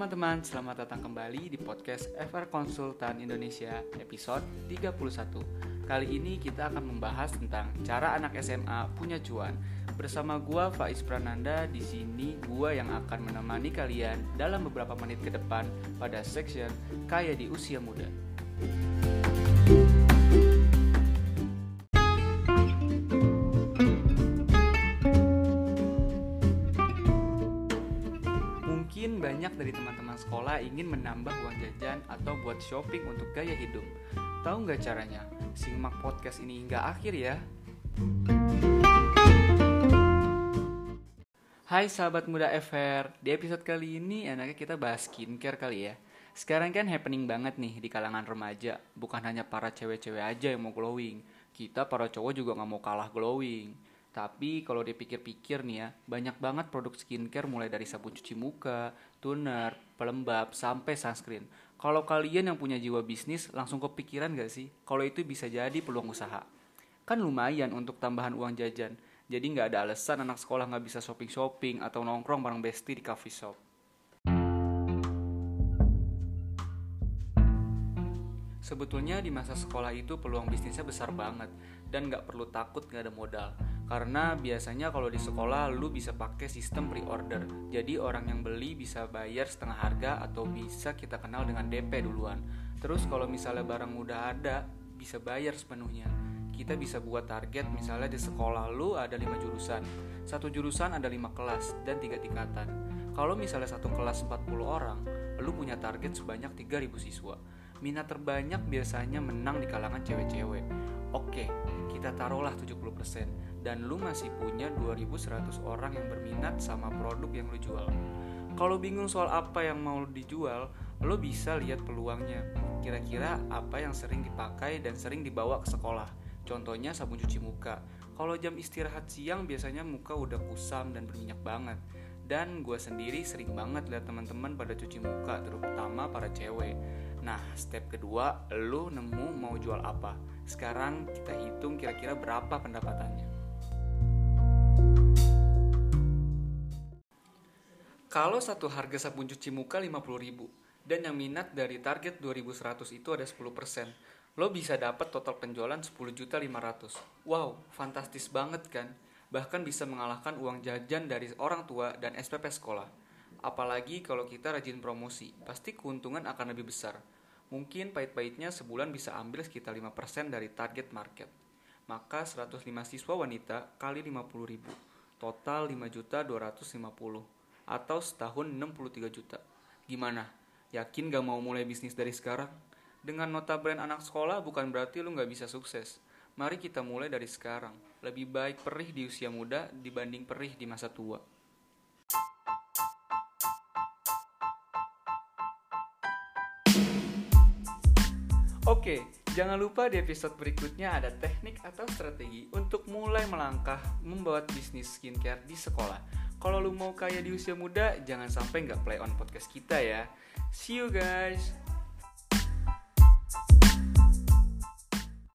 teman-teman, selamat datang kembali di podcast FR Konsultan Indonesia episode 31 Kali ini kita akan membahas tentang cara anak SMA punya cuan. Bersama gua Faiz Prananda, di sini gua yang akan menemani kalian dalam beberapa menit ke depan pada section Kaya di Usia Muda Mungkin banyak dari teman-teman sekolah ingin menambah uang jajan atau buat shopping untuk gaya hidup. Tahu nggak caranya? Simak podcast ini hingga akhir ya. Hai sahabat muda FR, di episode kali ini enaknya kita bahas skincare kali ya. Sekarang kan happening banget nih di kalangan remaja, bukan hanya para cewek-cewek aja yang mau glowing. Kita para cowok juga nggak mau kalah glowing. Tapi kalau dipikir-pikir nih ya, banyak banget produk skincare mulai dari sabun cuci muka, toner, pelembab, sampai sunscreen. Kalau kalian yang punya jiwa bisnis, langsung kepikiran gak sih? Kalau itu bisa jadi peluang usaha. Kan lumayan untuk tambahan uang jajan. Jadi nggak ada alasan anak sekolah nggak bisa shopping-shopping atau nongkrong bareng bestie di coffee shop. Sebetulnya di masa sekolah itu peluang bisnisnya besar banget dan nggak perlu takut nggak ada modal. Karena biasanya kalau di sekolah lu bisa pakai sistem pre-order. Jadi orang yang beli bisa bayar setengah harga atau bisa kita kenal dengan DP duluan. Terus kalau misalnya barang udah ada, bisa bayar sepenuhnya. Kita bisa buat target misalnya di sekolah lu ada 5 jurusan. Satu jurusan ada 5 kelas dan 3 tingkatan. Kalau misalnya satu kelas 40 orang, lu punya target sebanyak 3000 siswa. Minat terbanyak biasanya menang di kalangan cewek-cewek. Oke, kita taruhlah 70% dan lu masih punya 2100 orang yang berminat sama produk yang lu jual. Kalau bingung soal apa yang mau dijual, lo bisa lihat peluangnya. Kira-kira apa yang sering dipakai dan sering dibawa ke sekolah. Contohnya sabun cuci muka. Kalau jam istirahat siang biasanya muka udah kusam dan berminyak banget. Dan gue sendiri sering banget lihat teman-teman pada cuci muka, terutama para cewek. Nah, step kedua, lo nemu mau jual apa. Sekarang kita hitung kira-kira berapa pendapatannya. Kalau satu harga sabun cuci muka 50.000 dan yang minat dari target 2100 itu ada 10%, lo bisa dapat total penjualan 10.500. Wow, fantastis banget kan? Bahkan bisa mengalahkan uang jajan dari orang tua dan SPP sekolah. Apalagi kalau kita rajin promosi, pasti keuntungan akan lebih besar. Mungkin pahit-pahitnya sebulan bisa ambil sekitar 5% dari target market. Maka 105 siswa wanita kali 50.000, total 5.250 atau setahun 63 juta. Gimana? Yakin gak mau mulai bisnis dari sekarang? Dengan nota brand anak sekolah bukan berarti lu gak bisa sukses. Mari kita mulai dari sekarang. Lebih baik perih di usia muda dibanding perih di masa tua. Oke, jangan lupa di episode berikutnya ada teknik atau strategi untuk mulai melangkah membuat bisnis skincare di sekolah. Kalau lu mau kaya di usia muda, jangan sampai nggak play on podcast kita ya. See you guys.